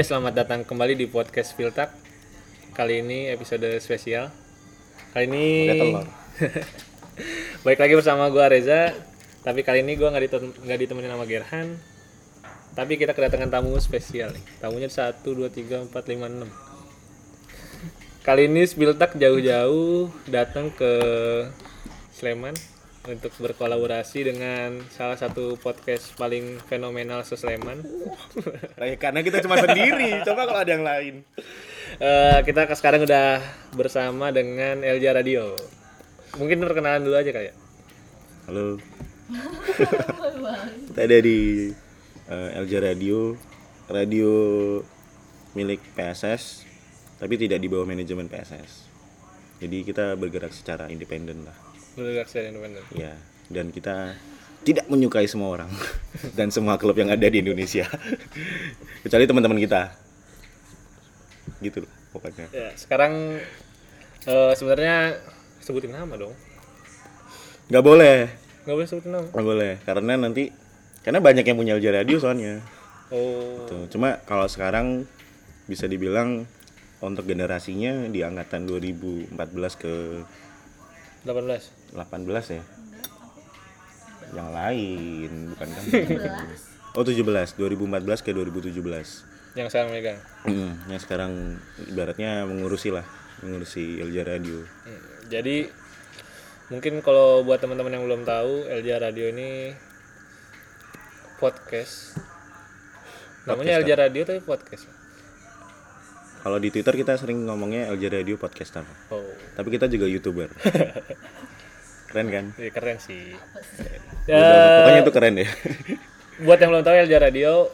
Ya, selamat datang kembali di podcast Filtak. Kali ini episode spesial. Kali ini. Baik lagi bersama gua Reza. Tapi kali ini gua nggak ditem- nggak ditemenin sama Gerhan. Tapi kita kedatangan tamu spesial nih. Tamunya 1 2 3 4 5 6. Kali ini Spiltak jauh-jauh datang ke Sleman untuk berkolaborasi dengan salah satu podcast paling fenomenal se Sleman. Lah, ya, karena kita cuma sendiri. Coba kalau ada yang lain. Eh, kita sekarang udah bersama dengan Elja Radio. Mungkin perkenalan dulu aja kali ya. Halo. kita ada di eh, LJ Radio, radio milik PSS, tapi tidak di bawah manajemen PSS. Jadi kita bergerak secara independen lah. Independen. Ya, dan kita tidak menyukai semua orang dan semua klub yang ada di Indonesia. Kecuali teman-teman kita. Gitu loh pokoknya. Ya, sekarang eh, sebenarnya sebutin nama dong. Nggak boleh. Nggak boleh sebutin nama. Nggak boleh karena nanti karena banyak yang punya LJ radio soalnya. Oh. Tuh, cuma kalau sekarang bisa dibilang untuk generasinya di angkatan 2014 ke 18. 18 ya. Yang lain bukan kan? Oh 17, 2014 ke 2017. Yang sekarang megang. Hmm, yang sekarang ibaratnya mengurusi lah, mengurusi LJ Radio. Hmm, Jadi mungkin kalau buat teman-teman yang belum tahu, Elja Radio ini podcast. Namanya Elja Radio tapi podcast. Kalau di Twitter kita sering ngomongnya LJ Radio Podcaster. Oh, Tapi kita juga YouTuber. Keren kan? iya keren sih. Ya, pokoknya itu keren ya. buat yang belum tahu Elja Radio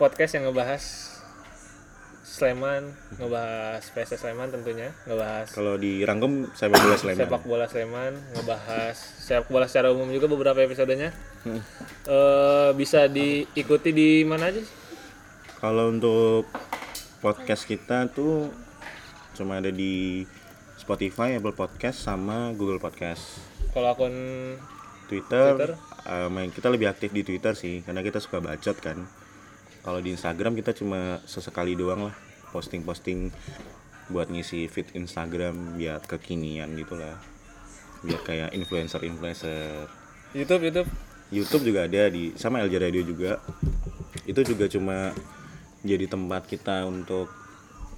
podcast yang ngebahas Sleman, ngebahas PSS Sleman tentunya, ngebahas Kalau di Rangkem sepak bola Sleman. sepak bola Sleman, ngebahas sepak bola secara umum juga beberapa episodenya. Hmm. Eh, bisa diikuti di mana aja? sih? Kalau untuk podcast kita tuh cuma ada di Spotify, Apple Podcast sama Google Podcast. Kalau akun Twitter, Twitter? main kita lebih aktif di Twitter sih karena kita suka bacot kan. Kalau di Instagram kita cuma sesekali doang lah posting-posting buat ngisi feed Instagram biar kekinian gitu lah. Biar kayak influencer-influencer. YouTube, YouTube. YouTube juga ada di sama LJ Radio juga. Itu juga cuma jadi tempat kita untuk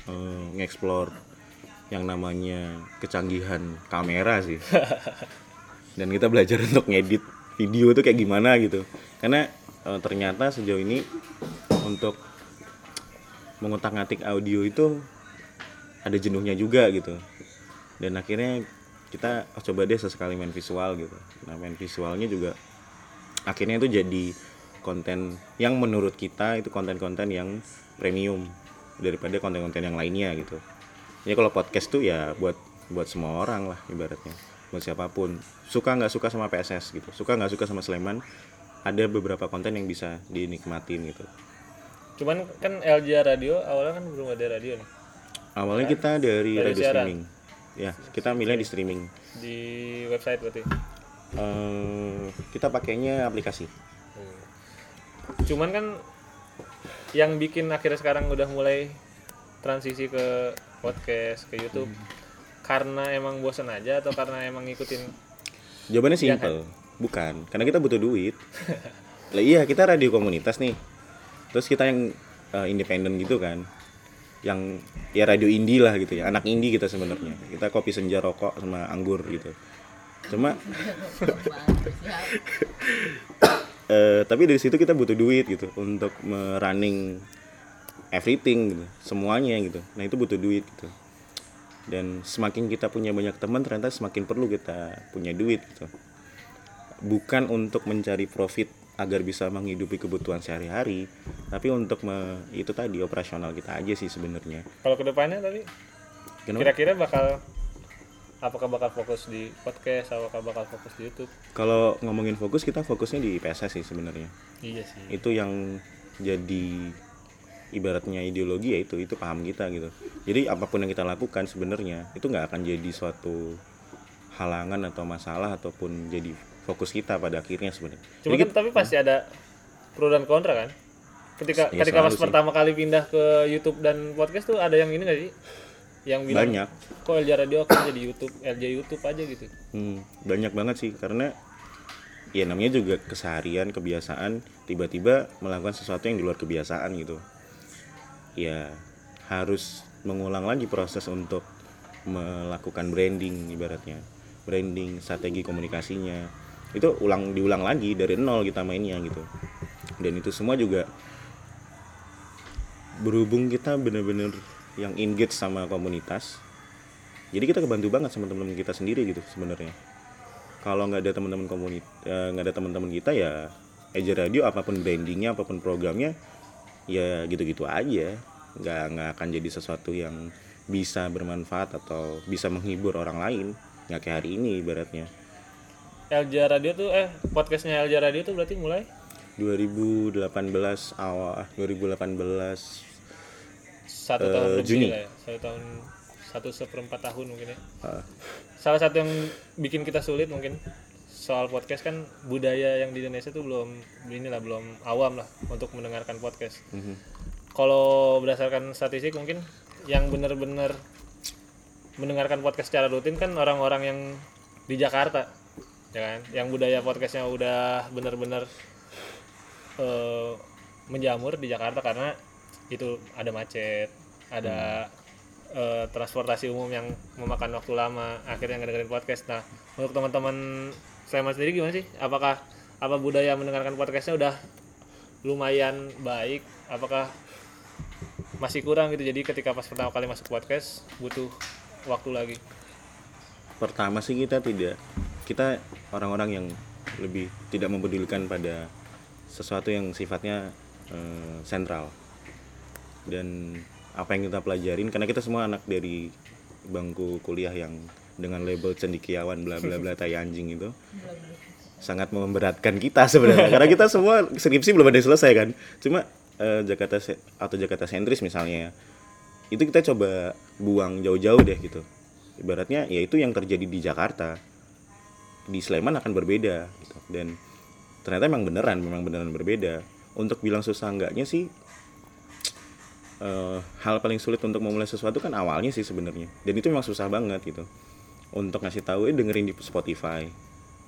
eh, nge-explore yang namanya kecanggihan kamera sih. Dan kita belajar untuk ngedit video itu kayak gimana gitu. Karena eh, ternyata sejauh ini untuk mengutak-ngatik audio itu ada jenuhnya juga gitu. Dan akhirnya kita oh, coba deh sesekali main visual gitu. Nah, main visualnya juga akhirnya itu jadi konten yang menurut kita itu konten-konten yang premium daripada konten-konten yang lainnya gitu. Ya kalau podcast tuh ya buat buat semua orang lah ibaratnya, buat siapa pun. Suka nggak suka sama PSS gitu, suka nggak suka sama Sleman, ada beberapa konten yang bisa dinikmatin gitu. Cuman kan LJ Radio awalnya kan belum ada radio nih Awalnya kita dari Dari radio siaran. streaming, ya kita milih di streaming. di website berarti. Eh, kita pakainya aplikasi. Cuman kan yang bikin akhirnya sekarang udah mulai transisi ke podcast, ke YouTube karena emang bosen aja atau karena emang ngikutin Jawabannya simpel, bukan. Karena kita butuh duit. lah iya, kita radio komunitas nih. Terus kita yang eh, independen gitu kan. Yang ya radio indie lah gitu ya. Anak indie kita sebenarnya. Kita kopi senja, rokok sama anggur gitu. Cuma eh, tapi dari situ kita butuh duit gitu untuk merunning everything gitu, semuanya gitu. Nah, itu butuh duit gitu. Dan semakin kita punya banyak teman ternyata semakin perlu kita punya duit gitu. Bukan untuk mencari profit agar bisa menghidupi kebutuhan sehari-hari, tapi untuk me- itu tadi operasional kita aja sih sebenarnya. kalau ke depannya Kenapa? kira-kira bakal apakah bakal fokus di podcast apakah bakal fokus di YouTube Kalau ngomongin fokus kita fokusnya di PSS sih sebenarnya. iya sih Itu yang jadi ibaratnya ideologi ya itu itu paham kita gitu. Jadi apa pun yang kita lakukan sebenarnya itu nggak akan jadi suatu halangan atau masalah ataupun jadi fokus kita pada akhirnya sebenarnya. cuma kan tapi pasti ada pro dan kontra kan ketika Ya, ketika sih. pertama kali pindah ke YouTube dan podcast tuh ada yang ini gak sih yang bilang banyak. Kok LJ Radio akan jadi YouTube LJ YouTube aja gitu. Hmm, banyak banget sih karena ya namanya juga keseharian kebiasaan tiba-tiba melakukan sesuatu yang di luar kebiasaan gitu. Ya harus mengulang lagi proses untuk melakukan branding ibaratnya. Branding strategi komunikasinya. Itu ulang diulang lagi dari nol kita mainnya gitu. Dan itu semua juga berhubung kita bener-bener yang engage sama komunitas. Jadi kita kebantu banget sama teman-teman kita sendiri gitu sebenarnya. Kalau nggak ada teman-teman komunitas nggak ada teman-teman kita ya Eja Radio apa pun brandingnya apa pun programnya ya gitu-gitu aja. Nggak nggak akan jadi sesuatu yang bisa bermanfaat atau bisa menghibur orang lain. Nggak kayak hari ini ibaratnya. LJ Radio tuh eh podcastnya LJ Radio tuh berarti mulai? 2018 awal 2018 satu Eh, tahun lebih Juni. lah ya. Satu tahun satu seperempat tahun mungkin ya. Ah, salah satu yang bikin kita sulit mungkin soal podcast kan budaya yang di Indonesia tuh belum inilah belum awam lah untuk mendengarkan podcast. Mhm. kalau berdasarkan statistik mungkin yang benar-benar mendengarkan podcast secara rutin kan orang-orang yang di Jakarta ya kan? Yang budaya podcastnya udah benar-benar eh, menjamur di Jakarta karena itu ada macet ada eh, transportasi umum yang memakan waktu lama akhirnya ngedengerin podcast. Nah untuk teman-teman Sleman sendiri gimana sih? Apakah apa budaya mendengarkan podcastnya udah lumayan baik? Apakah masih kurang gitu? Jadi ketika pas pertama kali masuk podcast butuh waktu lagi. Pertama sih kita tidak kita orang-orang yang lebih tidak mempedulikan pada sesuatu yang sifatnya eh, sentral. Dan apa yang kita pelajarin karena kita semua anak dari bangku kuliah yang dengan label cendikiawan bla bla bla tai anjing itu sangat memberatkan kita sebenarnya. Karena kita semua skripsi belum ada yang selesai kan. Cuma eh, Jakarta atau Jakarta sentris misalnya itu kita coba buang jauh-jauh deh gitu. Ibaratnya ya itu yang terjadi di Jakarta. Di Sleman akan berbeda gitu. Dan ternyata emang beneran memang beneran berbeda. Untuk bilang susah enggaknya sih eh, hal paling sulit untuk memulai sesuatu kan awalnya sih sebenarnya. Dan itu memang susah banget gitu. Untuk ngasih tahu eh dengerin di Spotify.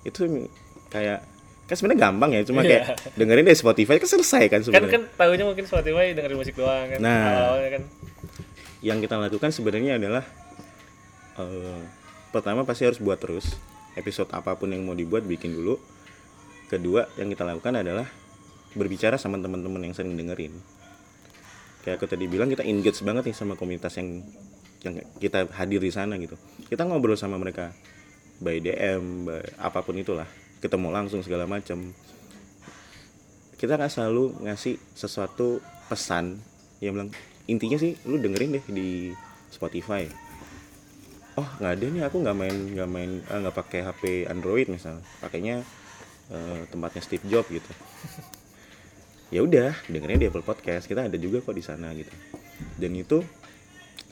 Itu kayak kan sebenarnya gampang ya cuma kayak dengerin di Spotify kan selesai kan kan sebenarnya. kan tahunya mungkin Spotify dengerin musik doang kan Nah. awalnya kan. Yang kita lakukan sebenarnya adalah eh, pertama pasti harus buat terus. Episode apa pun yang mau dibuat bikin dulu. Kedua yang kita lakukan adalah berbicara sama teman-teman yang sering dengerin kayak aku tadi bilang kita engage banget nih sama komunitas yang yang kita hadir di sana gitu. Kita ngobrol sama mereka by DM by apa pun itulah. Ketemu langsung segala macam kita nggak selalu ngasih sesuatu pesan. Yang bilang intinya sih lu dengerin deh di Spotify. Oh nggak ada nih aku nggak main nggak main ah, nggak pakai HP Android misalnya. Pakainya eh, tempatnya Steve Jobs gitu ya udah dengerin di Apple Podcast. Kita ada juga kok di sana gitu. Dan itu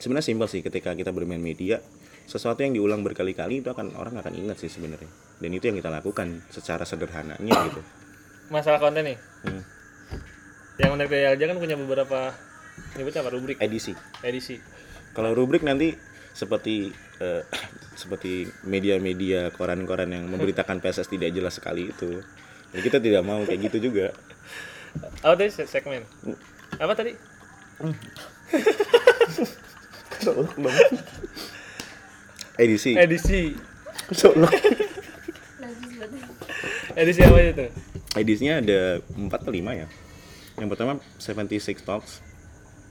sebenarnya simpel sih ketika kita bermain media sesuatu yang diulang berkali-kali itu akan orang akan ingat sih sebenarnya. Dan itu yang kita lakukan secara sederhananya gitu. Masalah konten nih? Hmm. yang menarik dari Alja kan punya beberapa nyebutnya apa rubrik? Edisi. Edisi. Kalau rubrik nanti seperti eh, seperti media-media koran-koran yang memberitakan PSS tidak jelas sekali itu. Jadi kita tidak mau kayak gitu juga. Apa tadi se- segmen apa tadi Edisi. edisi Solok. edisi apa itu Edisinya ada 4 atau 5 ya. Yang pertama 76 Talks.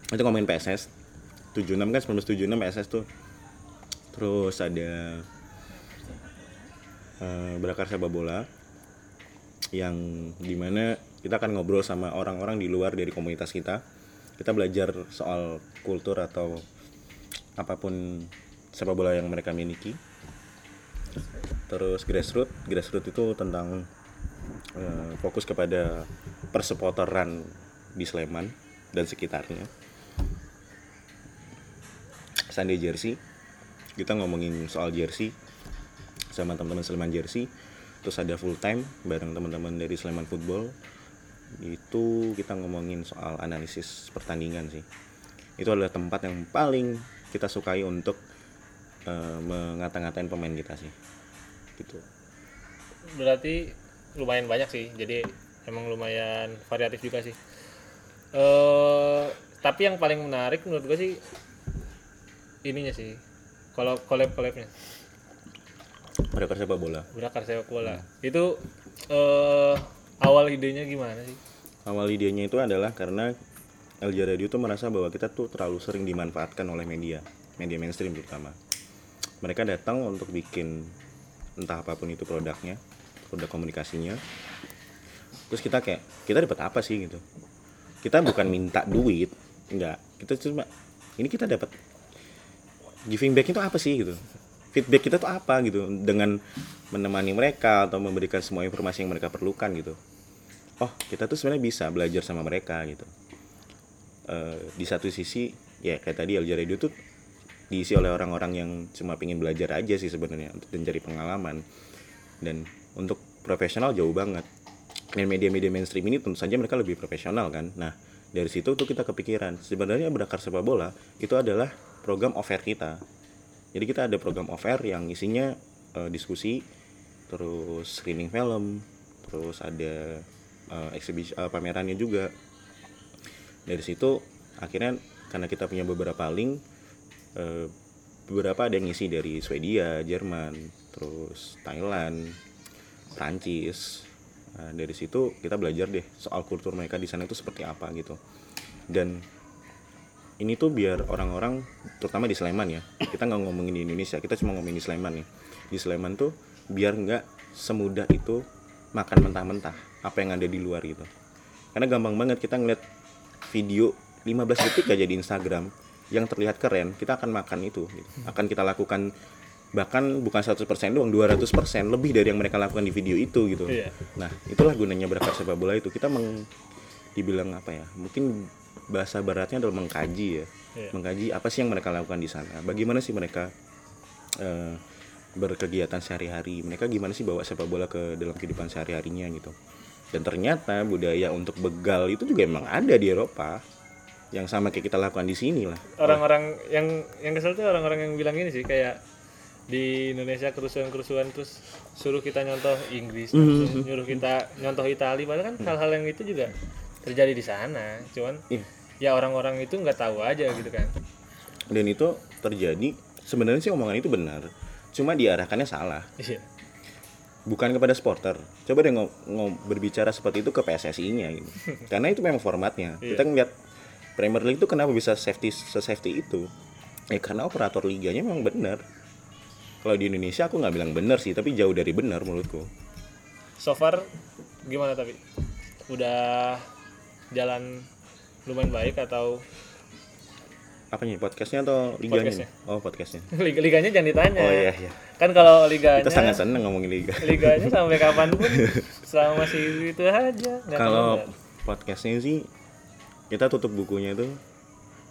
Itu ngomongin PSS. 76 kan 1976 PSS tuh. Terus ada eh Berakar Sepak Bola yang di mana kita akan ngobrol sama orang-orang di luar dari komunitas kita. Kita belajar soal kultur atau apa pun sepak bola yang mereka miliki. Terus grassroots, grassroots itu tentang eh, fokus kepada persupporteran di Sleman dan sekitarnya. Sunday Jersey, kita ngomongin soal jersey sama teman-teman Sleman Jersey. Terus ada full time bareng teman-teman dari Sleman Football. Itu kita ngomongin soal analisis pertandingan sih. Itu adalah tempat yang paling kita sukai untuk uh, mengata-ngatain pemain kita sih. Gitu. Berarti lumayan banyak sih. Jadi emang lumayan variatif juga sih. Eh tapi yang paling menarik menurut gue sih ininya sih. Kalau collab collabnya Berakar sepak bola? Berakar sepak bola. Itu eh awal idenya gimana sih? Awal idenya itu adalah karena LJ Radio tuh merasa bahwa kita tuh terlalu sering dimanfaatkan oleh media media mainstream terutama. Mereka datang untuk bikin entah apa pun itu produknya produk komunikasinya. Terus kita kayak kita dapat apa sih gitu? Kita bukan minta duit enggak. Kita cuma ini kita dapat giving back itu apa sih gitu? Feedback kita tuh apa gitu? Dengan menemani mereka atau memberikan semua informasi yang mereka perlukan gitu oh kita tuh sebenarnya bisa belajar sama mereka gitu. Eh, di satu sisi ya kayak tadi Alja Radio tuh diisi oleh orang-orang yang cuma pengen belajar aja sih sebenarnya untuk mencari pengalaman. Dan untuk profesional jauh banget. Dan media-media mainstream ini tentu saja mereka lebih profesional kan. Nah dari situ tuh kita kepikiran sebenarnya berakar sepak bola itu adalah program offer kita. Jadi kita ada program offer yang isinya eh, diskusi terus screening film terus ada eh, eksibisi eh, pamerannya juga dari situ akhirnya karena kita punya beberapa link eh, beberapa ada yang ngisi dari Swedia, Jerman, terus Thailand, Prancis. Nah, dari situ kita belajar deh soal kultur mereka di sana itu seperti apa gitu. Dan ini tuh biar orang-orang terutama di Sleman ya kita nggak ngomongin di Indonesia kita cuma ngomongin di Sleman nih di Sleman tuh biar nggak semudah itu makan mentah-mentah apa yang ada di luar gitu. Karena gampang banget kita ngeliat video 15 detik aja di Instagram yang terlihat keren kita akan makan itu gitu. akan kita lakukan bahkan bukan 100% doang 200% lebih dari yang mereka lakukan di video itu gitu. Iya. nah itulah gunanya berkat sepak bola itu. Kita meng dibilang apa ya mungkin bahasa baratnya adalah mengkaji ya. Iya. mengkaji apa sih yang mereka lakukan di sana. Bagaimana sih mereka eh, berkegiatan sehari-hari. Mereka gimana sih bawa sepak bola ke dalam kehidupan sehari-harinya gitu dan ternyata budaya untuk begal itu juga emang ada di Eropa. Yang sama kayak kita lakukan di sini lah. Orang-orang yang yang kesel tuh orang-orang yang bilang ini sih kayak di Indonesia kerusuhan-kerusuhan terus suruh kita nyontoh Inggris terus nyuruh kita nyontoh Italia padahal kan hal-hal yang itu juga terjadi di sana. Cuman Iya. ya orang-orang itu nggak tahu aja gitu kan. Dan itu terjadi sebenarnya sih omongan itu benar cuma diarahkannya salah. Iya bukan kepada supporter. Coba deh ngo- ngo- berbicara seperti itu ke PSSI-nya gitu. Karena itu memang formatnya. Iya. Kita ngeliat Premier League itu kenapa bisa safety se-safety itu? Ya karena operator liganya memang benar. Kalau di Indonesia aku nggak bilang benar sih, tapi jauh dari benar menurutku. so far gimana tapi udah jalan lumayan baik atau Apa nih podcastnya atau liganya? Podcastnya. Oh podcastnya. liga liganya jangan ditanya Oh iya iya. kan kalau liganya Kita sangat senang ngomongin liga. liganya sampai kapan pun selama masih itu aja Kalau podcastnya sih kita tutup bukunya itu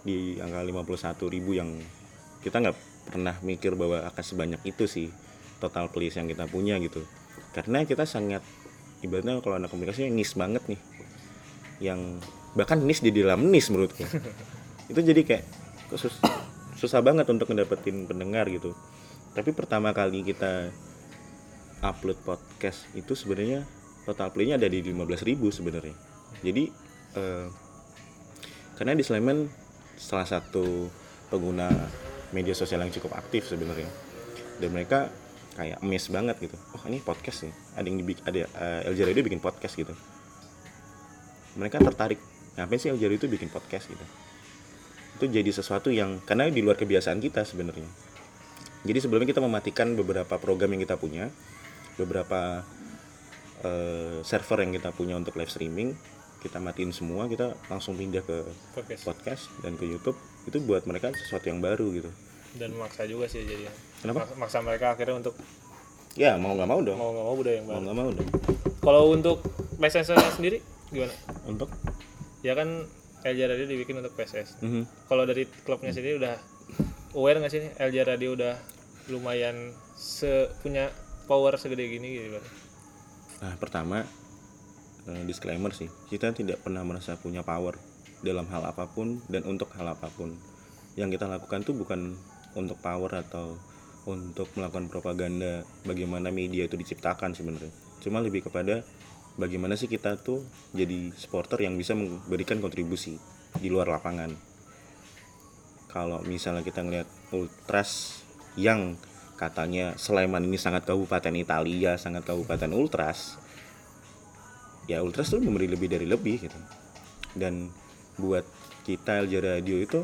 di angka 51.000 ribu yang kita nggak pernah mikir bahwa akan sebanyak itu sih total plays yang kita punya gitu karena kita sangat ibaratnya kalau anak komunikasi nis banget nih yang bahkan nis di dalam nis menurutku itu jadi kayak sus- susah banget untuk mendapatkan pendengar gitu. Tapi pertama kali kita upload podcast itu sebenarnya total playnya ada di 15.000 sebenarnya. Jadi eh, karena di Sleman salah satu pengguna media sosial yang cukup aktif sebenarnya dan mereka kayak miss banget gitu. Oh ini podcast nih ada yang dibikin ada eh, El Jari itu bikin podcast gitu. Mereka tertarik ngapain sih El Jari itu bikin podcast gitu itu jadi sesuatu yang karena di luar kebiasaan kita sebenarnya. Jadi sebelumnya kita mematikan beberapa program yang kita punya beberapa eh, server yang kita punya untuk live streaming kita matiin semua kita langsung pindah ke podcast. podcast dan ke YouTube itu buat mereka sesuatu yang baru gitu. Dan memaksa juga sih jadi. Kenapa? Mak- maksa mereka akhirnya untuk ya mau nggak mau dong. Mau nggak mau budaya yang mau baru. nggak mau dong. Kalau untuk PSS sendiri gimana? Untuk? Ya kan LJ Radio dibikin untuk PSS Mhm. kalau dari klubnya sendiri udah aware nggak sih nih LJ Radio udah lumayan se punya power segede gini gitu nah pertama eh, disclaimer sih kita tidak pernah merasa punya power dalam hal apa pun dan untuk hal apa pun. Yang kita lakukan tuh bukan untuk power atau untuk melakukan propaganda bagaimana media itu diciptakan sebenarnya. Cuma lebih kepada bagaimana sih kita tuh jadi supporter yang bisa memberikan kontribusi di luar lapangan? Kalau misalnya kita ngeliat ultras yang katanya Sleman ini sangat kabupaten Italia sangat kabupaten ultras ya ultras tuh memberi lebih dari lebih gitu. Dan buat kita LJ Radio itu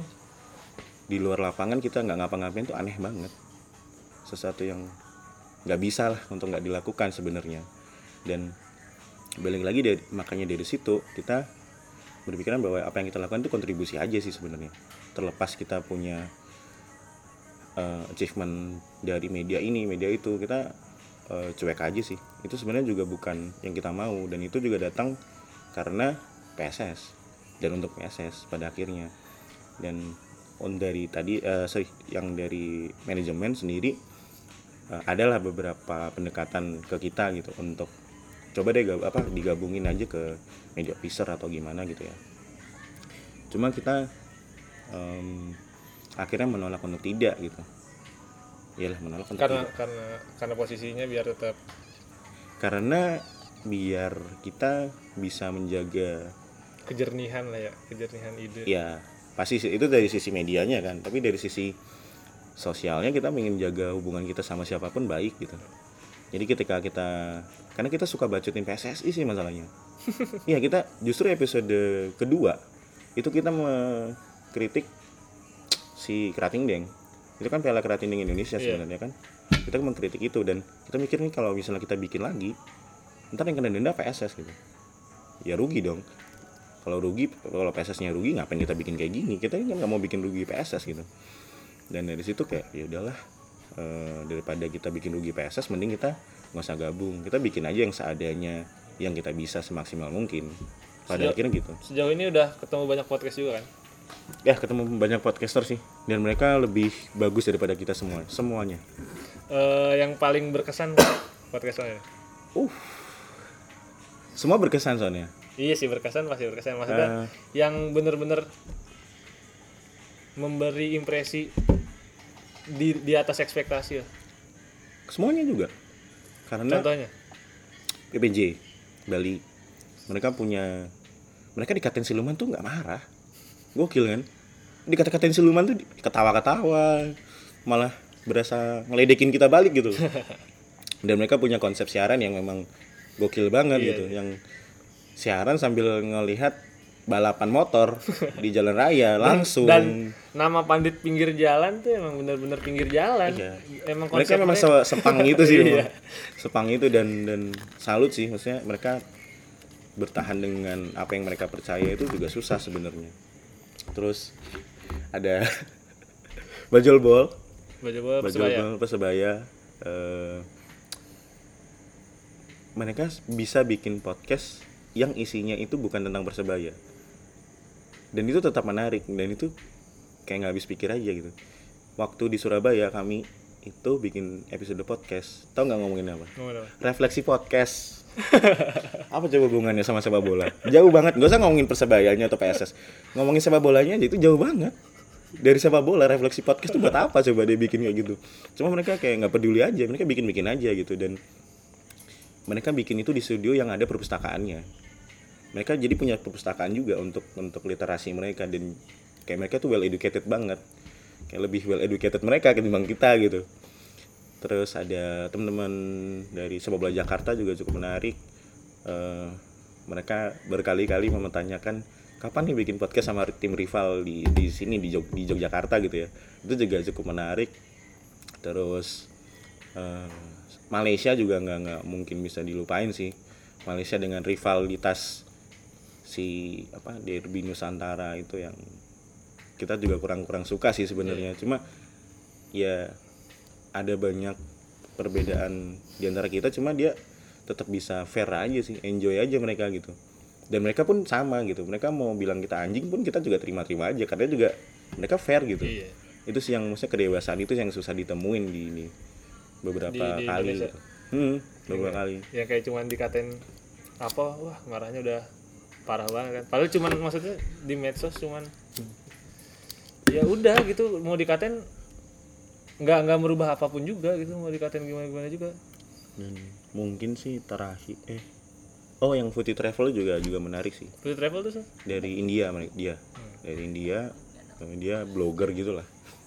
di luar lapangan kita nggak ngapa-ngapain tuh aneh banget. Sesuatu yang nggak bisa lah untuk nggak dilakukan sebenarnya. Dan balik lagi dari makanya dari situ kita berpikiran bahwa apa yang kita lakukan itu kontribusi aja sih sebenarnya. Terlepas kita punya uh, achievement dari media ini media itu kita uh, cuek aja sih. Itu sebenarnya juga bukan yang kita mau dan itu juga datang karena PSS dan untuk PSS pada akhirnya. Dan on dari tadi uh, sorry yang dari manajemen sendiri uh, adalah beberapa pendekatan ke kita gitu untuk coba deh gab, apa digabungin aja ke media officer atau gimana gitu ya. Cuma kita um, akhirnya menolak untuk tidak gitu. Iyalah menolak untuk karena tidak. karena karena posisinya biar tetap karena biar kita bisa menjaga kejernihan lah ya kejernihan ide. Ya pasti itu dari sisi medianya kan. Tapi dari sisi sosialnya kita ingin jaga hubungan kita sama siapa pun baik gitu. Jadi ketika kita karena kita suka bacotin PSSI sih masalahnya. Iya kita justru episode kedua itu kita mengkritik si Kerating Deng. Itu kan Piala Kerating Deng Indonesia Iya. sebenarnya kan. Kita mengkritik itu dan kita mikir nih kalau misalnya kita bikin lagi ntar yang kena denda PSS gitu. Ya rugi dong. Kalau rugi kalau PSS-nya rugi ngapain kita bikin kayak gini? Kita kan nggak mau bikin rugi PSS gitu. Dan dari situ kayak ya udahlah eh, daripada kita bikin rugi PSS mending kita nggak usah gabung. Kita bikin aja yang seadanya yang kita bisa semaksimal mungkin. Pada Sejauh- akhirnya gitu. sejauh ini udah ketemu banyak podcast juga kan? Ya ketemu banyak podcaster sih. Dan mereka lebih bagus daripada kita semua semuanya. Eh, yang paling berkesan podcast uh semua berkesan soalnya. Iya sih berkesan pasti berkesan. Maksudnya Eh. yang bener-bener memberi impresi di di atas ekspektasi ya. semuanya juga karena Contohnya? PPJ Bali. Mereka punya mereka dikatain siluman tuh nggak marah. Gokil kan? Dikata-katain siluman tuh ketawa-ketawa malah berasa ngeledekin kita balik gitu. Dan mereka punya konsep siaran yang memang gokil banget Iya, gitu yang siaran sambil ngelihat balapan motor di jalan raya langsung dan nama pandit pinggir jalan tuh emang bener-bener pinggir jalan. Iya. Emang mereka memang se- sepang itu sih Iya. sepang itu dan dan salut sih maksudnya mereka bertahan dengan apa yang mereka percaya itu juga susah sebenarnya terus ada bajol bol bola bajol Persebaya. bol persebaya eh, mereka bisa bikin podcast yang isinya itu bukan tentang persebaya dan itu tetap menarik dan itu kayak nggak habis pikir aja gitu. Waktu di Surabaya kami itu bikin episode podcast. Tau nggak ngomongin apa? Refleksi podcast. Apa coba hubungannya sama sepak bola? Jauh banget. Gak usah ngomongin persebayanya atau PSS ngomongin sepak bolanya aja itu jauh banget. Dari sepak bola refleksi podcast tuh buat apa coba dia bikin kayak gitu? Cuma mereka kayak nggak peduli aja. Mereka bikin bikin aja gitu. Dan mereka bikin itu di studio yang ada perpustakaannya mereka jadi punya perpustakaan juga untuk untuk literasi mereka dan kayak mereka tuh well educated banget. Kayak lebih well educated mereka ketimbang kita gitu. Terus ada teman-teman dari sepak bola Jakarta juga cukup menarik. Eh, mereka berkali-kali mempertanyakan kapan nih bikin podcast sama tim rival di di sini di Jog, di Yogyakarta gitu ya? Itu juga cukup menarik. Terus eh, Malaysia juga nggak nggak mungkin bisa dilupain sih. Malaysia dengan rivalitas si apa derby Nusantara itu yang kita juga kurang-kurang suka sih sebenarnya. Cuma ya ada banyak perbedaan di antara kita cuma dia tetap bisa fair aja sih enjoy aja mereka gitu. Dan mereka pun sama gitu. Mereka mau bilang kita anjing pun kita juga terima-terima aja karena juga mereka fair gitu. Iya. itu sih yang maksudnya kedewasaan itu yang susah ditemuin di ini beberapa Di- di kali. Indonesia? gitu. hmm, beberapa kali. Yang kayak cuman dikatain apa wah marahnya udah parah banget kan. Padahal cuman maksudnya di medsos cuman ya udah gitu. Mau dikatain nggak nggak merubah apa pun juga gitu. Mau dikatain gimana gimana juga. Dan mungkin sih terakhir eh oh yang Footy Travel juga juga menarik sih. Food travel tuh Sal? dari India dia. Dari India dia blogger gitulah.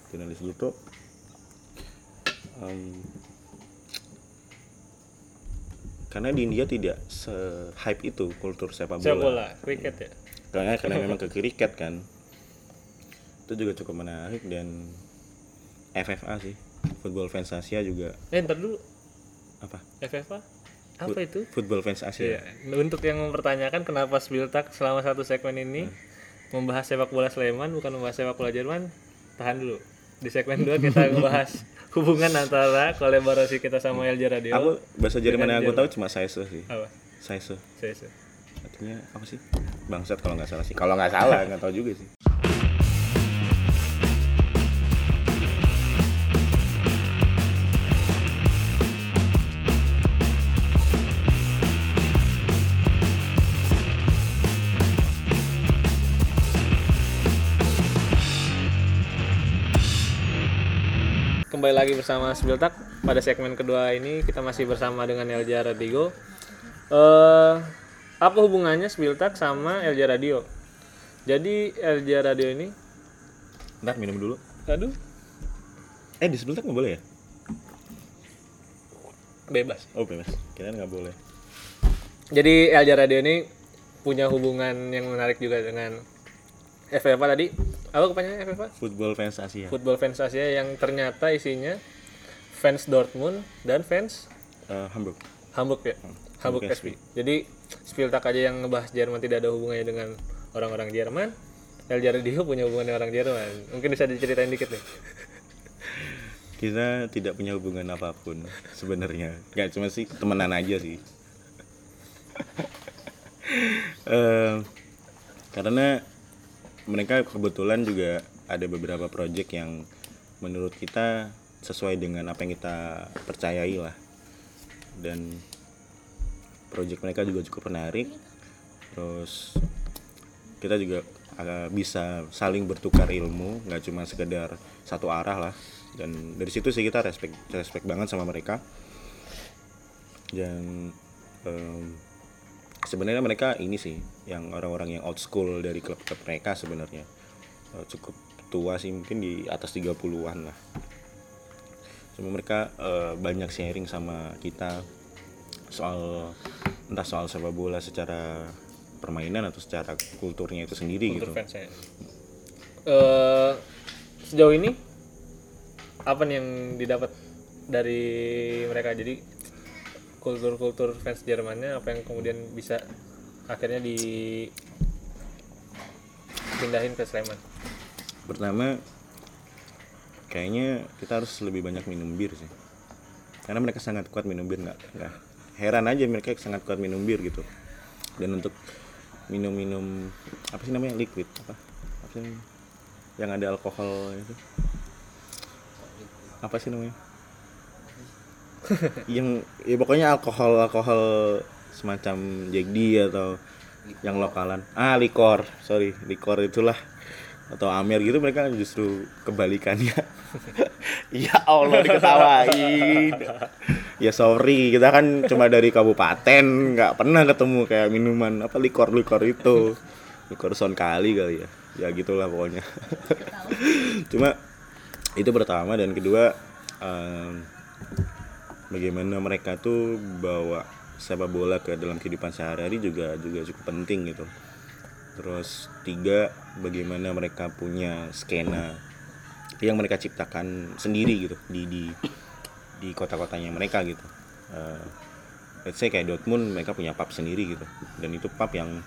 Jurnalis gitu Em, karena di India tidak se hype itu kultur sepak bola, sepak bola kriket ya? Karena karena memang ke kriket kan. Itu juga cukup menarik dan FFA sih. Football Fans Asia juga. Eh ntar dulu. Apa? FFA apa itu? Football Fans Asia. Iya, untuk yang mempertanyakan kenapa Spiltak selama satu segmen ini membahas sepak bola Sleman bukan membahas sepak bola Jerman, tahan dulu. Di segmen 2 kita membahas hubungan antara kolaborasi kita sama LJ Radio. aku bahasa Jerman yang aku tahu cuma Saise sih Apa? Saise Saya, saya. artinya apa sih bangsat kalau nggak salah sih kalau nggak salah nggak tahu juga sih Kembali lagi bersama Spiltak pada segmen kedua ini kita masih bersama dengan LJ Radio. Eh apa hubungannya Spiltak sama LJ Radio? Jadi LJ Radio ini, ntar minum dulu aduh, eh di sebelah nggak boleh ya bebas. oh bebas kira nggak boleh Jadi LJ Radio ini punya hubungan yang menarik juga dengan FFA tadi. Apa kepanjangannya FFA? Football Fans Asia Football Fans Asia yang ternyata isinya fans Dortmund dan fans Eh, Hamburg Hamburg ya. Hamburg Hamburg SP. Jadi Spieltag aja yang ngebahas Jerman tidak ada hubungannya dengan orang-orang Jerman. LJ Radio punya hubungan dengan orang Jerman. Mungkin bisa diceritain dikit nih. kita tidak punya hubungan apa pun sebenarnya nggak cuma sih temenan aja sih Eh, karena mereka kebetulan juga ada beberapa project yang menurut kita sesuai dengan apa yang kita percayai lah. Dan project mereka juga cukup menarik. Terus kita juga agak bisa saling bertukar ilmu nggak cuma sekedar satu arah lah. Dan dari situ sih kita respect respect banget sama mereka. Dan em, sebenarnya mereka ini sih yang orang-orang yang old school dari klub-klub mereka sebenarnya Eh, cukup tua sih mungkin di atas 30-an lah cuma mereka eh, banyak sharing sama kita soal entah soal sepak bola secara permainan atau secara kulturnya itu sendiri gitu Kultur saya. Eh, sejauh ini apa nih yang didapat dari mereka? Jadi kultur-kultur fans Jermannya apa yang kemudian bisa akhirnya dipindahin ke Sleman? pertama kayaknya kita harus lebih banyak minum bir sih. Karena mereka sangat kuat minum bir nggak nggak heran aja mereka sangat kuat minum bir gitu. Dan untuk minum-minum apa sih namanya liquid apa? Apa sih yang ada alkohol itu. Apa sih namanya yang ya pokoknya alkohol alkohol semacam D atau yang lokalan. Ah likor sorry likor itulah. Atau Amer gitu mereka justru kebalikannya. Ya Allah diketawain. Ya sorry kita kan cuma dari kabupaten nggak pernah ketemu kayak minuman apa likor likor itu. Likor son kali kali ya. Ya gitulah pokoknya. Cuma itu pertama dan kedua em, bagaimana mereka tuh bawa sepak bola ke dalam kehidupan sehari-hari juga juga cukup penting gitu. Terus tiga bagaimana mereka punya skena yang mereka ciptakan sendiri gitu di di di kota-kotanya mereka gitu. Eh, let's say kayak Dortmund mereka punya pub sendiri gitu. Dan itu pub yang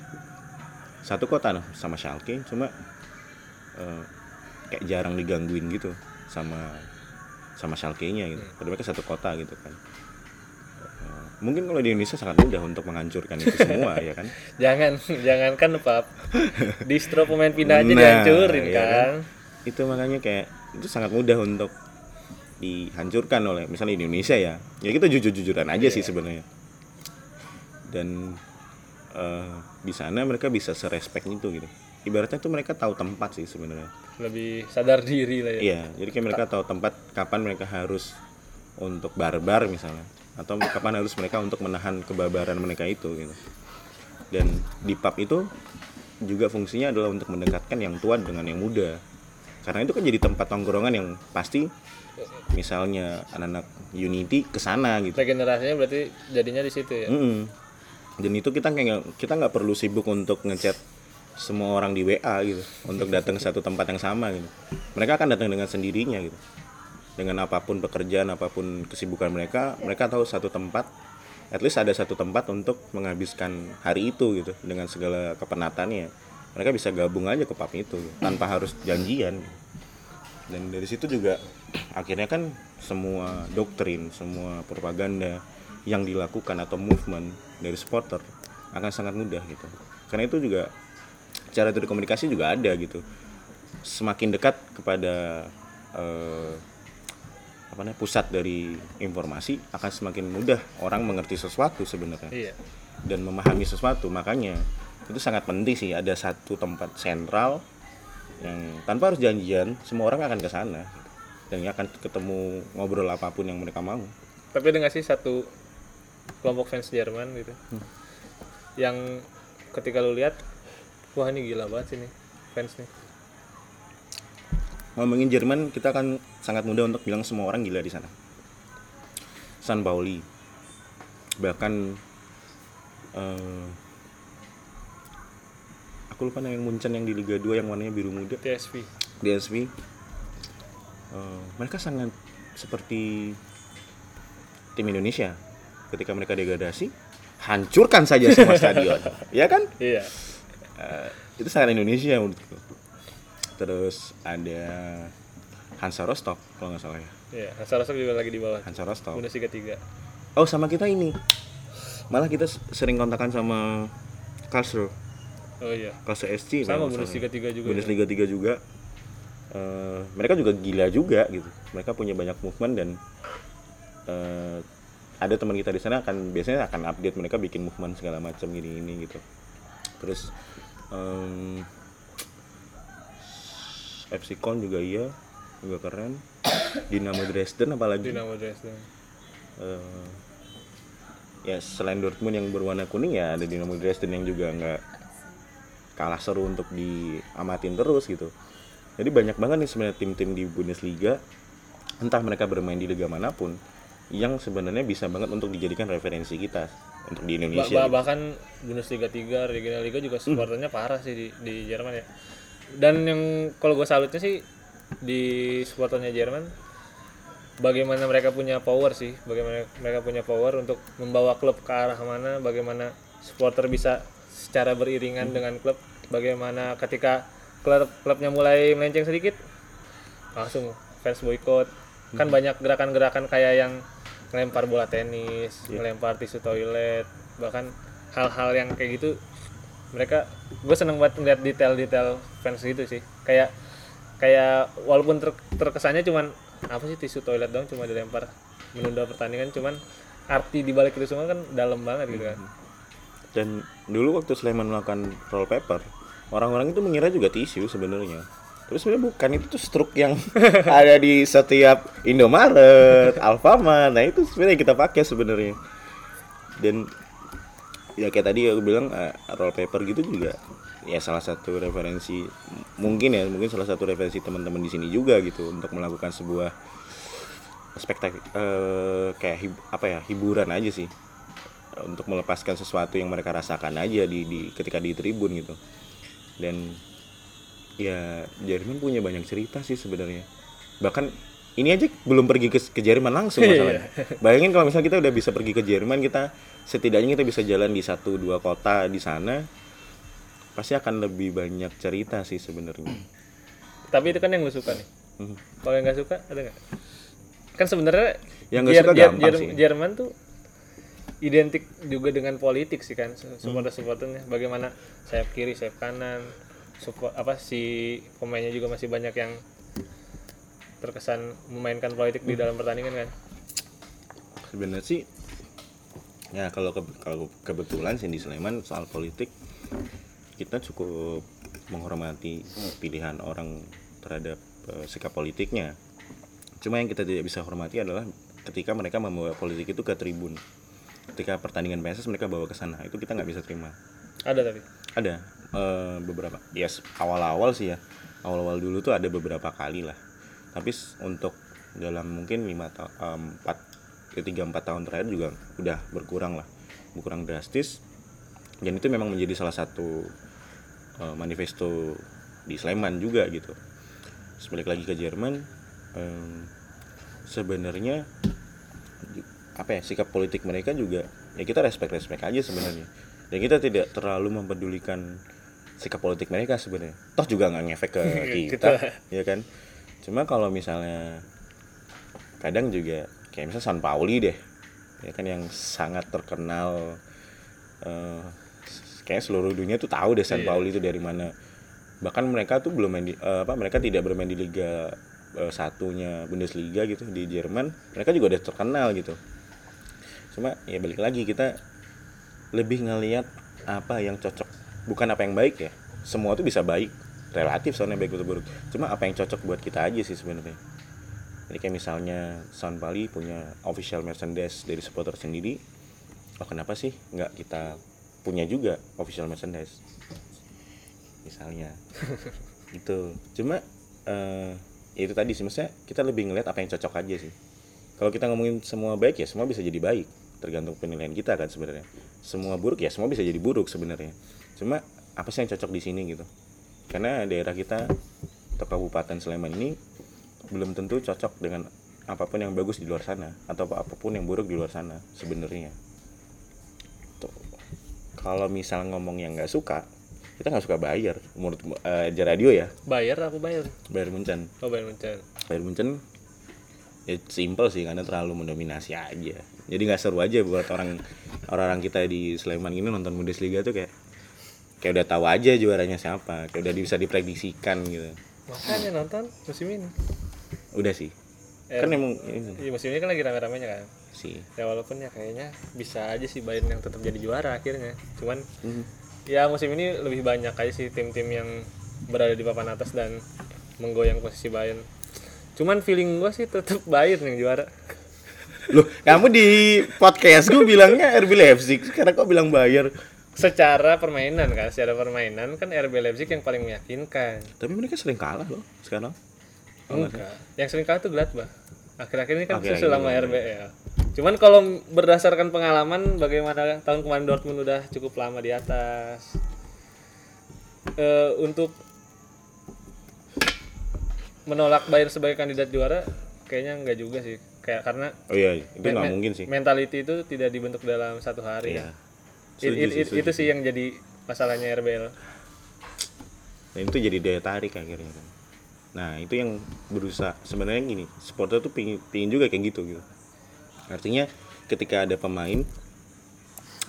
satu kota nah, sama Schalke cuma eh, kayak jarang digangguin gitu sama sama Schalke-nya gitu. Padahal mereka satu kota gitu kan. Eh, mungkin kalau di Indonesia sangat mudah untuk menghancurkan itu semua ya kan? Jangan, jangankan pap. Distro pemain pindah aja Nah, dihancurin iya kan. itu makanya kayak itu sangat mudah untuk dihancurkan oleh misalnya di Indonesia ya. Ya kita jujur-jujuran aja Iya. sih sebenarnya. Dan eh, di sana mereka bisa serespek itu gitu ibaratnya tuh mereka tahu tempat sih sebenarnya. Lebih sadar diri lah ya. Iya jadi kayak mereka tahu tempat kapan mereka harus untuk barbar misalnya atau kapan harus mereka untuk menahan kebarbaran mereka itu gitu. Dan di pub itu juga fungsinya adalah untuk mendekatkan yang tua dengan yang muda. Karena itu kan jadi tempat tongkrongan yang pasti misalnya anak-anak Unity ke sana gitu. Regenerasinya berarti jadinya di situ ya? Mm-mm. Dan itu kita kayak kita nggak perlu sibuk untuk ngechat semua orang di WA gitu untuk datang ke satu tempat yang sama gitu. Mereka akan datang dengan sendirinya gitu. Dengan apa pun pekerjaan, apa pun kesibukan mereka, mereka tahu satu tempat at least ada satu tempat untuk menghabiskan hari itu gitu dengan segala kepenatannya. Mereka bisa gabung aja ke pub itu gitu, tanpa harus janjian. Dan dari situ juga akhirnya kan semua doktrin, semua propaganda yang dilakukan atau movement dari supporter akan sangat mudah gitu. Karena itu juga cara berkomunikasi juga ada gitu. Semakin dekat kepada eh, apa namanya pusat dari informasi akan semakin mudah orang mengerti sesuatu sebenarnya. Iya. Dan memahami sesuatu. Makanya itu sangat penting sih ada satu tempat sentral yang tanpa harus janjian semua orang akan ke sana. Dan akan ketemu ngobrol apa pun yang mereka mau. Tapi ada nggak sih satu kelompok fans Jerman gitu? Yang ketika lu lihat wah ini gila banget sih nih fans nih. Ngomongin Jerman kita akan sangat mudah untuk bilang semua orang gila di sana. San Pauli. Bahkan eh, aku lupa yang Munchen yang di Liga 2 yang warnanya biru muda. TSV DSV eh, mereka sangat seperti tim Indonesia. Ketika mereka degradasi hancurkan saja semua stadion. Ya kan? Iya Eh, itu sangat Indonesia menurutku. Terus ada Hansa Rostock kalau nggak salah ya. Iya Hansa Rostock juga lagi di bawah. Hansa Rostock. Bundesliga 3 oh sama kita ini. Malah kita sering kontakan sama Karlsruhe. Oh iya. Karlsruhe SC sama. Bundesliga 3 juga ya. Bundesliga 3 juga. Eh, mereka juga gila juga gitu. Mereka punya banyak movement dan eh, ada teman kita di sana akan biasanya akan update mereka bikin movement segala macam gini ini gitu. Terus em, FC Köln juga iya juga keren. Dinamo Dresden apalagi? Dinamo Dresden. Eh, ya selain Dortmund yang berwarna kuning ya ada Dinamo Dresden yang juga nggak kalah seru untuk diamatin terus gitu. Jadi banyak banget nih sebenarnya tim-tim di Bundesliga entah mereka bermain di liga mana pun yang sebenarnya bisa banget untuk dijadikan referensi kita untuk di Indonesia ba- gitu. bahkan Bundesliga 3 Regional Liga juga supporternya parah sih di, di Jerman ya. Dan yang kalau gue salutnya sih di supporternya Jerman bagaimana mereka punya power sih bagaimana mereka punya power untuk membawa klub ke arah mana bagaimana supporter bisa secara beriringan dengan klub bagaimana ketika klub klubnya mulai melenceng sedikit langsung fans boykot. Kan banyak gerakan-gerakan kayak yang ngelempar bola tenis, ngelempar tisu toilet, bahkan hal-hal yang kayak gitu mereka gue seneng banget ngeliat detail-detail fans gitu sih. Kayak kayak walaupun ter- terkesannya cuman apa sih tisu toilet dong cuma dilempar menunda pertandingan cuman arti di balik itu semua kan dalam banget gitu kan. Dan dulu waktu Sleman melakukan roll paper orang-orang itu mengira juga tisu sebenarnya sebenarnya bukan itu tuh struk yang ada di setiap Indomaret, Alfamart. Nah itu sebenarnya kita pakai sebenarnya. Dan ya kayak tadi aku bilang eh, roll paper gitu juga ya salah satu referensi mungkin ya mungkin salah satu referensi teman-teman di sini juga gitu untuk melakukan sebuah spektak eh, kayak hib- apa ya hiburan aja sih. Untuk melepaskan sesuatu yang mereka rasakan aja di, di ketika di tribun gitu. Dan ya Jerman punya banyak cerita sih sebenarnya. Bahkan ini aja belum pergi ke, ke Jerman langsung masalahnya. Bayangin kalau misalnya kita udah bisa pergi ke Jerman kita setidaknya kita bisa jalan di satu dua kota di sana pasti akan lebih banyak cerita sih sebenarnya. Tapi itu kan yang lu suka nih. Mhm. kalau yang nggak suka ada nggak? Kan sebenarnya Yang nggak suka Jer- gampang Jer- sih. Jerman tuh identik juga dengan politik sih kan supporter supporternya bagaimana sayap kiri sayap kanan support apa si pemainnya juga masih banyak yang terkesan memainkan politik di dalam pertandingan kan sebenarnya sih Ya kalau ke- kalau kebetulan di Sleman soal politik kita cukup menghormati pilihan orang terhadap eh, sikap politiknya. Cuma yang kita tidak bisa hormati adalah ketika mereka membawa politik itu ke tribun. Ketika pertandingan PSS mereka bawa ke sana, itu kita nggak bisa terima. Ada tapi. Ada eh, beberapa. Yes, awal-awal sih ya. Awal-awal dulu tuh ada beberapa kali lah. Tapi untuk dalam mungkin lima tahun empat tiga empat tahun terakhir juga udah berkurang lah, berkurang drastis. Dan itu memang menjadi salah satu eh, manifesto di Sleman juga gitu. Terus balik lagi ke Jerman, em, sebenarnya apa ya sikap politik mereka juga ya kita respect respect aja sebenarnya dan kita tidak terlalu mempedulikan sikap politik mereka sebenarnya. Toh juga nggak ngefek ke kita ya kan? Cuma kalau misalnya kadang juga kayak misalnya San Pauli deh ya kan yang sangat terkenal eh kayak seluruh dunia tuh tahu deh San Iya. Pauli itu dari mana. Bahkan mereka tuh belum main di, eh, apa mereka tidak bermain di liga eh, satunya Bundesliga gitu di Jerman mereka juga udah terkenal gitu. Cuma ya balik lagi kita lebih ngelihat apa yang cocok bukan apa yang baik ya. Semua tuh bisa baik. Relatif soalnya baik atau buruk. Cuma apa yang cocok buat kita aja sih sebenarnya. Jadi kayak misalnya Sound Bali punya official merchandise dari supporter sendiri oh kenapa sih nggak kita punya juga official merchandise? Misalnya. Gitu. Cuma eh ya itu tadi sih. Maksudnya kita lebih ngeliat apa yang cocok aja sih. Kalau kita ngomongin semua baik ya semua bisa jadi baik. Tergantung penilaian kita kan sebenarnya. Semua buruk ya semua bisa jadi buruk sebenarnya cuma apa sih yang cocok di sini gitu karena daerah kita atau kabupaten Sleman ini belum tentu cocok dengan apa pun yang bagus di luar sana atau apa- apa pun yang buruk di luar sana sebenarnya Tuh. kalau misal ngomong yang nggak suka kita nggak suka bayar menurut eh, aja radio ya Bayar apa bayar? bayar Muncan Oh bayar mencen. Bayern Munchen ya simple sih karena terlalu mendominasi aja jadi nggak seru aja buat orang orang-orang kita di Sleman ini nonton Bundesliga tuh kayak kayak udah tahu aja juaranya siapa kayak udah bisa diprediksikan gitu Makanya nonton musim ini. udah sih Eh, kan emang ini Iya musim ini kan lagi rame-ramenya kan. sih Ya walaupun ya kayaknya bisa aja sih Bayern yang tetap jadi juara akhirnya. Cuman Hmm. ya musim ini lebih banyak aja sih tim-tim yang berada di papan atas dan menggoyang posisi Bayern. Cuman feeling gua sih tetap Bayern yang juara. loh kamu di podcast gue bilangnya RB Leipzig sekarang kok bilang Bayern Secara permainan kan, secara permainan kan RB Leipzig yang paling meyakinkan. tapi mereka sering kalah loh sekarang Enggak. Yang sering kalah tuh Gladbach. Akhir-akhir ini kan Akhir-akhir susul sama ini RBL. Cuman kalau berdasarkan pengalaman bagaimana tahun kemarin Dortmund udah cukup lama di atas. Eh, untuk menolak Bayern sebagai kandidat juara kayaknya enggak juga sih. Kayak karena oh iya itu nggak mungkin sih mentality itu tidak dibentuk dalam satu hari. iya Setuju it- it- setuju itu sih yang jadi masalahnya RBL. Dan itu jadi daya tarik akhirnya kan. Nah itu yang berusaha sebenarnya gini, supporter tuh pingin, pingin juga kayak gitu gitu. Artinya ketika ada pemain,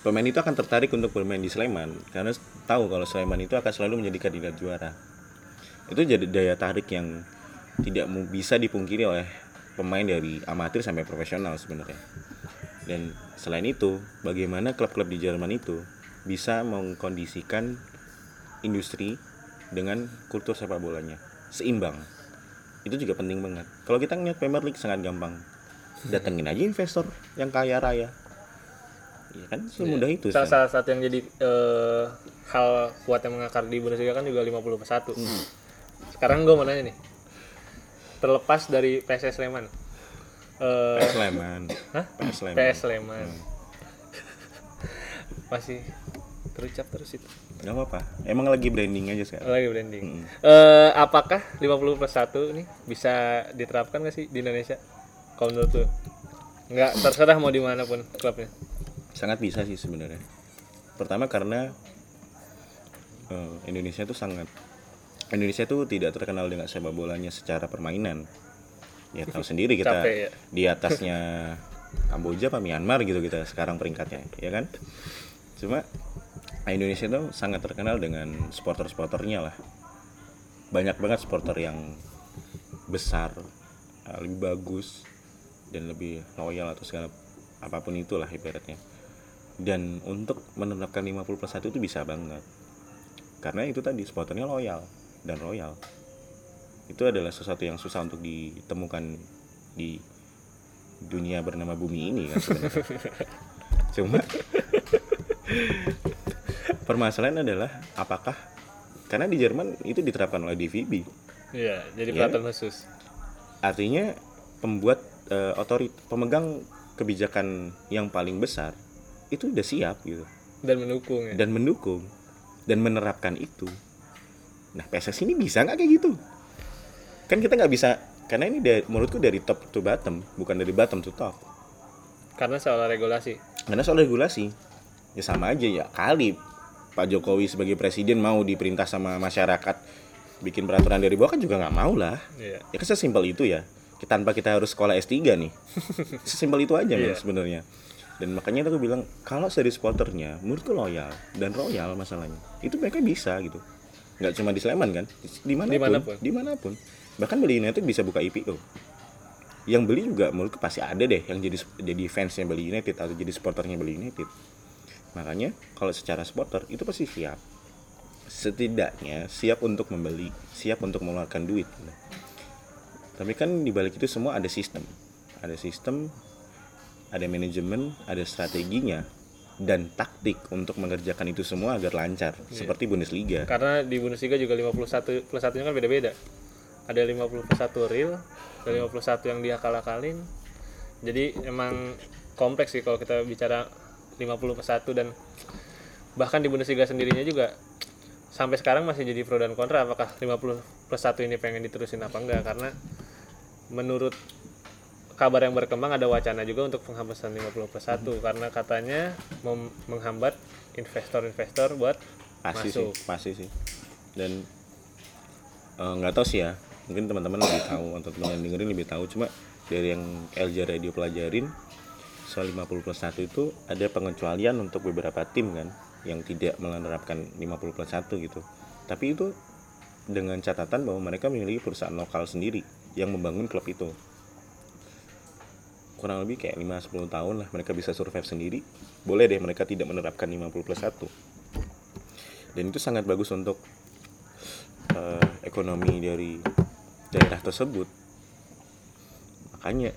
pemain itu akan tertarik untuk bermain di Sleman karena tahu kalau Sleman itu akan selalu menjadi kandidat juara. Itu jadi daya tarik yang tidak bisa dipungkiri oleh pemain dari amatir sampai profesional sebenarnya. Dan selain itu, bagaimana klub-klub di Jerman itu bisa mengkondisikan industri dengan kultur sepak bolanya seimbang. Itu juga penting banget. Kalau kita ngeliat Premier League sangat gampang. Datengin aja investor yang kaya raya. Iya kan semudah itu. Salah, salah satu yang jadi eh, hal kuat yang mengakar di Bundesliga kan juga 50 ke 1. Hmm. Sekarang gue mau nanya nih. Terlepas dari PSS Sleman. Eh, PS Sleman. Hah? PS Sleman. PS Sleman. Masih terucap terus itu. Gak apa-apa. Emang lagi branding aja sekarang. Lagi branding. Mm. Eh, apakah 50 plus 1 nih bisa diterapkan gak sih di Indonesia? Kalau menurut lu? Nggak, terserah mau di mana pun klubnya. Sangat bisa sih sebenarnya. Pertama karena eh, Indonesia itu sangat Indonesia itu tidak terkenal dengan sepak bolanya secara permainan. Ya tahu sendiri kita Capek ya. di atasnya Kamboja apa Myanmar gitu kita sekarang peringkatnya, ya kan? Cuma Indonesia itu sangat terkenal dengan supporter-supporternya lah. Banyak banget supporter yang besar, eh, lebih bagus dan lebih loyal atau segala apa pun itulah ibaratnya. dan untuk menerapkan 50 plus 1 itu bisa banget karena itu tadi supporternya loyal dan royal itu adalah sesuatu yang susah untuk ditemukan di dunia bernama bumi ini kan sebenarnya. cuma permasalahan adalah apakah karena di Jerman itu diterapkan oleh DVB Iya, jadi Iya. peraturan khusus. artinya pembuat eh, otorit pemegang kebijakan yang paling besar itu udah siap gitu Dan mendukung ya. dan mendukung dan menerapkan itu nah PSSI ini bisa nggak kayak gitu kan kita nggak bisa karena ini dari, menurutku dari top to bottom bukan dari bottom to top Karena soal regulasi. karena soal regulasi ya sama aja ya kali Pak Jokowi sebagai presiden mau diperintah sama masyarakat bikin peraturan dari bawah kan juga nggak mau lah Iya. ya kan sesimpel itu ya kita tanpa kita harus sekolah S3 nih sesimpel itu aja men, Iya. sebenarnya dan makanya aku bilang kalau dari supporternya menurutku loyal dan royal masalahnya itu mereka bisa gitu nggak cuma di Sleman kan di mana pun Di mana pun. di mana pun bahkan Bali United bisa buka IPO yang beli juga menurutku pasti ada deh yang jadi jadi fansnya Bali United atau jadi supporternya Bali United. Makanya kalau secara supporter itu pasti siap. Setidaknya siap untuk membeli siap untuk mengeluarkan duit. Tapi kan di balik itu semua ada sistem. Ada sistem ada manajemen ada strateginya dan taktik untuk mengerjakan itu semua agar lancar. Seperti Bundesliga. Karena di Bundesliga juga 51 plus satunya kan beda-beda. Ada 50 plus 1 real, ada 51 yang diakal-akalin. Jadi emang kompleks sih kalau kita bicara 50 plus 1 dan bahkan di Bundesliga sendirinya juga sampai sekarang masih jadi pro dan kontra apakah 50 plus 1 ini pengen diterusin apa enggak karena menurut kabar yang berkembang ada wacana juga untuk penghapusan 50 plus 1 karena katanya menghambat investor-investor buat pasti masuk. sih pasti sih dan eh, nggak tahu sih ya mungkin teman-teman lebih tahu atau teman yang dengerin lebih tahu. Cuma dari yang LJ Radio pelajarin soal 50 plus 1 itu ada pengecualian untuk beberapa tim kan yang tidak menerapkan 50 plus 1 gitu. Tapi itu dengan catatan bahwa mereka memiliki perusahaan lokal sendiri yang membangun klub itu. Kurang lebih kayak 5-10 tahun lah mereka bisa survive sendiri. Boleh deh mereka tidak menerapkan 50 plus 1 dan itu sangat bagus untuk eh, ekonomi dari daerah tersebut. Makanya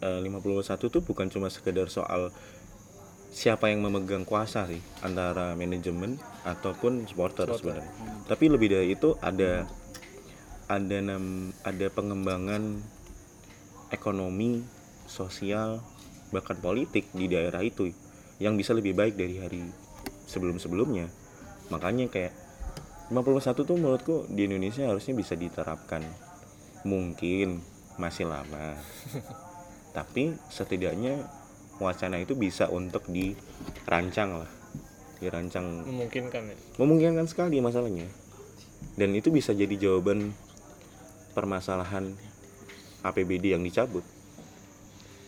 eh, 51 tuh bukan cuma sekedar soal siapa yang memegang kuasa sih antara manajemen ataupun supporter Supporter. sebenarnya. Tapi lebih dari itu ada ada nam, ada pengembangan ekonomi sosial bahkan politik di daerah itu yang bisa lebih baik dari hari sebelum-sebelumnya. Makanya kayak 51 tuh menurutku di Indonesia harusnya bisa diterapkan mungkin masih lama. Tapi setidaknya wacana itu bisa untuk dirancang lah. Dirancang. Memungkinkan ya? Memungkinkan sekali masalahnya. Dan itu bisa jadi jawaban permasalahan APBD yang dicabut.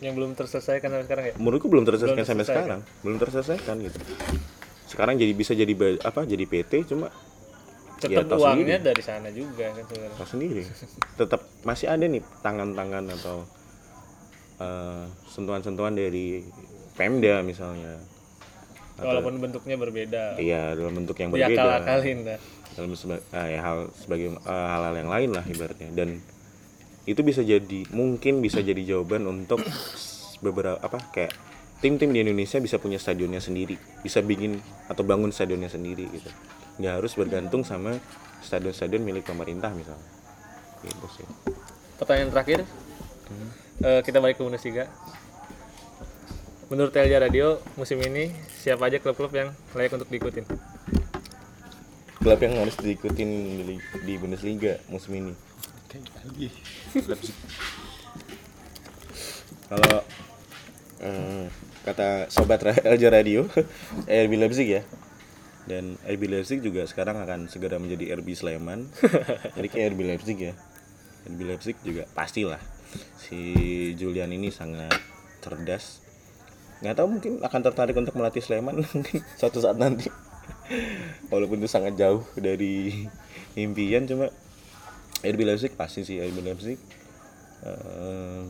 Yang belum terselesaikan sampai sekarang ya? Menurutku belum terselesaikan Belum sampai sekarang. Belum terselesaikan gitu. Sekarang jadi bisa jadi apa jadi PT cuma tetap tahu uangnya sendiri. dari sana juga kan sebenarnya. Tahu sendiri. Tetap masih ada nih tangan-tangan atau eh, sentuhan-sentuhan dari Pemda misalnya. Atau- walaupun bentuknya berbeda. Iya dalam bentuk yang ya berbeda. akalin dah. Dalam seba- eh, ya, hal sebagai eh, hal-hal yang lain lah ibaratnya. Dan itu bisa jadi mungkin bisa jadi jawaban untuk beberapa apa kayak tim-tim di Indonesia bisa punya stadionnya sendiri. Bisa bikin atau bangun stadionnya sendiri gitu nggak harus bergantung sama stadion-stadion milik pemerintah misalnya. Gitu sih. Pertanyaan terakhir. Hmm. Eh, kita balik ke Bundesliga menurut Telja Radio musim ini siapa aja klub-klub yang layak untuk diikutin? Klub yang harus diikutin di, di Bundesliga musim ini. Kalau eh, kata sobat LJ Radio RB Leipzig ya dan RB Leipzig juga sekarang akan segera menjadi RB Sleman. Jadi kayak RB Leipzig ya. RB Leipzig juga pastilah si Julian ini sangat cerdas. Nggak tahu mungkin akan tertarik untuk melatih Sleman mungkin suatu saat nanti. Walaupun itu sangat jauh dari impian cuma RB Leipzig pasti sih RB Leipzig. Eh,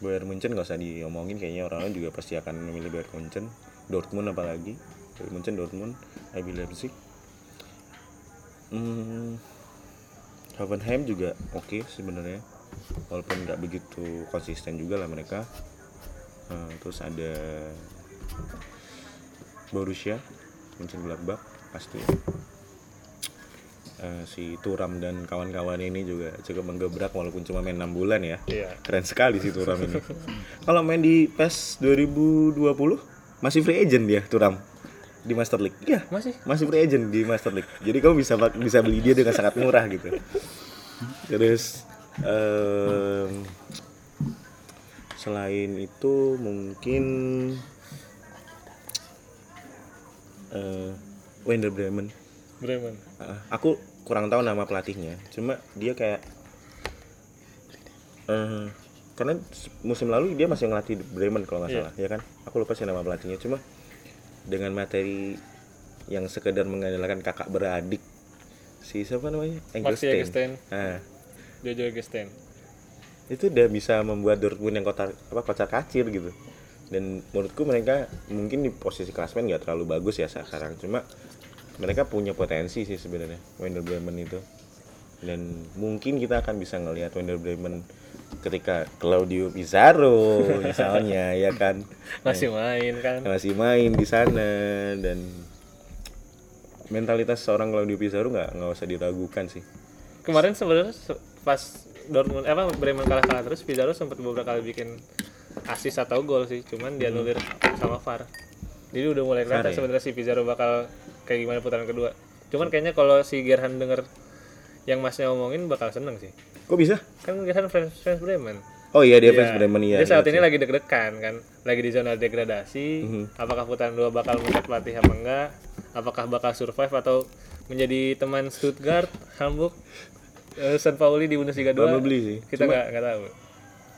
Bayern Munchen nggak usah diomongin kayaknya orang-orang juga pasti akan memilih Bayern Munchen Dortmund apalagi? Bayern Munchen Dortmund RB Leipzig. Hmm, Hoffenheim juga oke sebenarnya walaupun nggak begitu konsisten juga lah mereka. Eh, terus ada Borussia Mönchengladbach pasti. Eh, si Turam dan kawan-kawan ini juga cukup menggebrak walaupun cuma main 6 bulan ya. Iya. keren sekali si Turam ini. Kalau main di PES 2020 masih free agent dia Turam di Master League. Iya Masih? masih free agent di Master League. Jadi kamu bisa bisa beli dia dengan sangat murah gitu. Terus em, selain itu mungkin eh Werder Bremen. Bremen. Ah, aku kurang tahu nama pelatihnya. Cuma dia kayak eh karena musim lalu dia masih ngelatih Bremen kalau nggak Iya. salah ya kan? Aku lupa sih nama pelatihnya. Cuma dengan materi yang sekedar mengandalkan kakak beradik si siapa namanya? Maxi Eggestein. Nah, Jojo Eggestein. itu udah bisa membuat Dortmund yang kotar apa kocar kacir gitu. Dan menurutku mereka mungkin di posisi klasmen nggak terlalu bagus ya sekarang. Cuma mereka punya potensi sih sebenarnya Werder Bremen itu. Dan mungkin kita akan bisa ngelihat Werder Bremen ketika Claudio Pizarro misalnya ya kan Masih main kan. masih main di sana dan mentalitas seorang Claudio Pizarro nggak nggak usah diragukan sih Kemarin sebenarnya se- pas Dortmund eh, apa Bremen kalah kalah terus Pizarro sempat beberapa kali bikin asis atau gol sih, cuman dianulir sama VAR. Jadi udah mulai kelihatan ya? sebenarnya si Pizarro bakal kayak gimana putaran kedua. Cuman kayaknya kalau si Gerhan denger yang masnya omongin bakal seneng sih. Kok bisa Kan Gerhan fans, fans Bremen. oh iya dia Iya. fans Bremen iya Dia saat iya ini sih. lagi deg-degan kan, lagi di zona degradasi. Mhm. Apakah putaran dua bakal mencetak pelatih apa enggak? Apakah bakal survive atau menjadi teman Stuttgart, Hamburg, eh, San Pauli di Bundesliga 2? Probably sih. Kita nggak nggak tahu.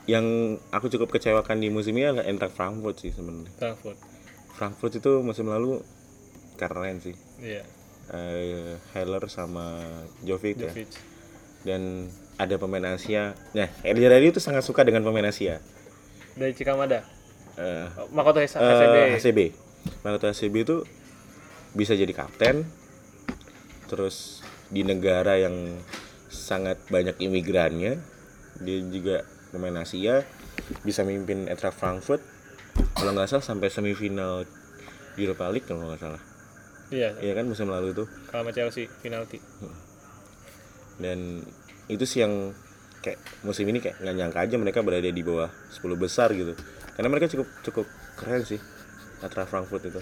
yang aku cukup kecewakan di musim ini adalah Eintracht Frankfurt sih sebenarnya. Frankfurt. Frankfurt itu musim lalu keren sih. Iya. Eh Heller sama Jovic ya. Jovic. Dan ada pemain Asia. Nah, El Jarabi itu sangat suka dengan pemain Asia. Dari Cikamada. Oh, Makoto Hesa- eh, HCB. HCB. Makoto HCB itu bisa jadi kapten. Terus di negara yang sangat banyak imigrannya, dia juga pemain Asia, bisa memimpin Eintracht Frankfurt. Kalau nggak salah sampai semifinal Europa League kalau nggak salah. Iya. Iya kan musim lalu itu. Kalah sama Chelsea penalti. Dan itu sih yang kayak musim ini kayak nggak nyangka aja mereka berada di bawah 10 besar gitu. Karena mereka cukup cukup keren sih Eintracht Frankfurt itu.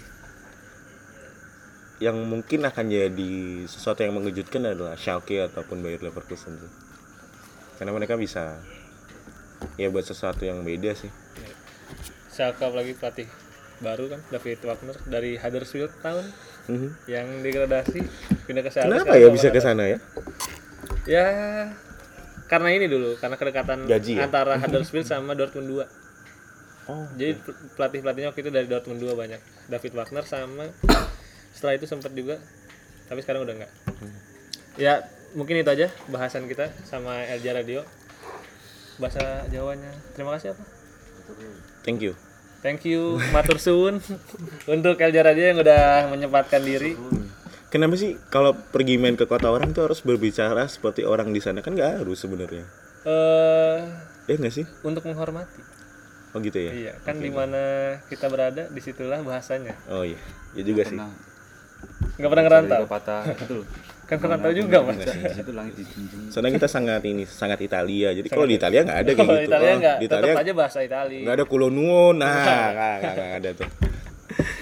Yang mungkin akan jadi sesuatu yang mengejutkan adalah Schalke ataupun Bayer Leverkusen sih. Karena mereka bisa ya buat sesuatu yang beda sih. Schalke lagi pelatih baru kan David Wagner dari Huddersfield tahun Mhm. yang degradasi pindah ke Schalke. Kenapa ya bisa ke sana ya? Ya karena ini dulu, karena kedekatan Gaji ya? antara Huddersfield sama Dortmund 2. Oh, Jadi pelatih-pelatihnya waktu itu dari Dortmund 2 banyak. David Wagner sama setelah itu sempat juga tapi sekarang udah enggak. Ya, mungkin itu aja bahasan kita sama Elja Radio. Bahasa Jawanya. Terima kasih apa? thank you. Thank you Matur Suwun untuk Elja Radio yang udah menyempatkan diri. Kenapa sih kalau pergi main ke kota orang tuh harus berbicara seperti orang di sana kan nggak harus sebenarnya? Eh Ya nggak sih? untuk menghormati. Oh gitu ya? Iya, kan di mana kita berada di situlah bahasanya. Oh iya, ya juga sih. Pernah Nggak pernah ngerantau. patah itu loh. Kan ngerantau juga mas. Di situ langit dijunjung. Soalnya kita sangat ini, sangat Italia. Jadi kalau di Italia nggak ada kayak Kalau gitu. Italia Oh, nggak, di tetap Italia aja bahasa Itali. nggak ada kulo nuwun. Nah, nggak ada tuh.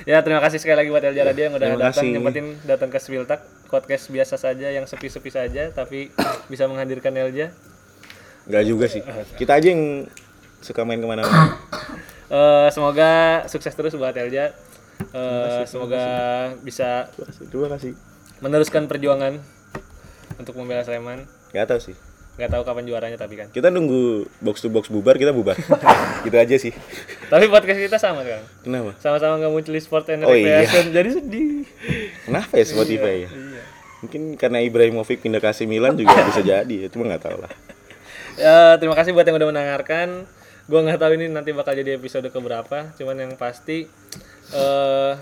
Ya terima kasih sekali lagi buat Elja Radio yang udah datang nyempetin datang ke Swiltak podcast biasa saja yang sepi-sepi saja tapi bisa menghadirkan Elja. Nggak juga sih. Kita aja yang suka main ke mana-mana. Eh, semoga sukses terus buat Elja. Eh, semoga bisa Terima kasih. Meneruskan perjuangan untuk membela Sleman. Nggak tahu sih. Nggak tahu kapan juaranya tapi kan. Kita nunggu box to box bubar, kita bubar. gitu aja sih. Tapi podcast kita sama kan. Kenapa? Sama-sama nggak muncul di sport and Oh, iya. Jadi sedih. Kenapa ya Spotify ya? Iya. Mungkin karena Ibrahimovic pindah ke AC Milan juga bisa jadi ya, cuma nggak tahu lah. Ya, terima kasih buat yang udah mendengarkan. gua nggak tahu ini nanti bakal jadi episode keberapa cuman yang pasti eh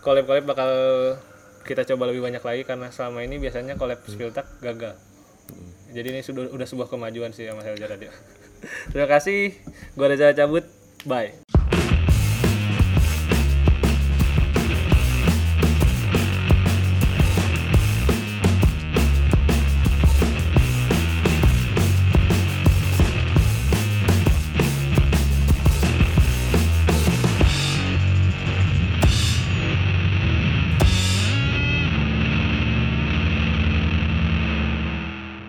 collab-collab bakal kita coba lebih banyak lagi karena selama ini biasanya collab Spiltak gagal jadi ini sudah udah sebuah kemajuan sih sama Helja Radio terima kasih. Gua Reza cabut. Bye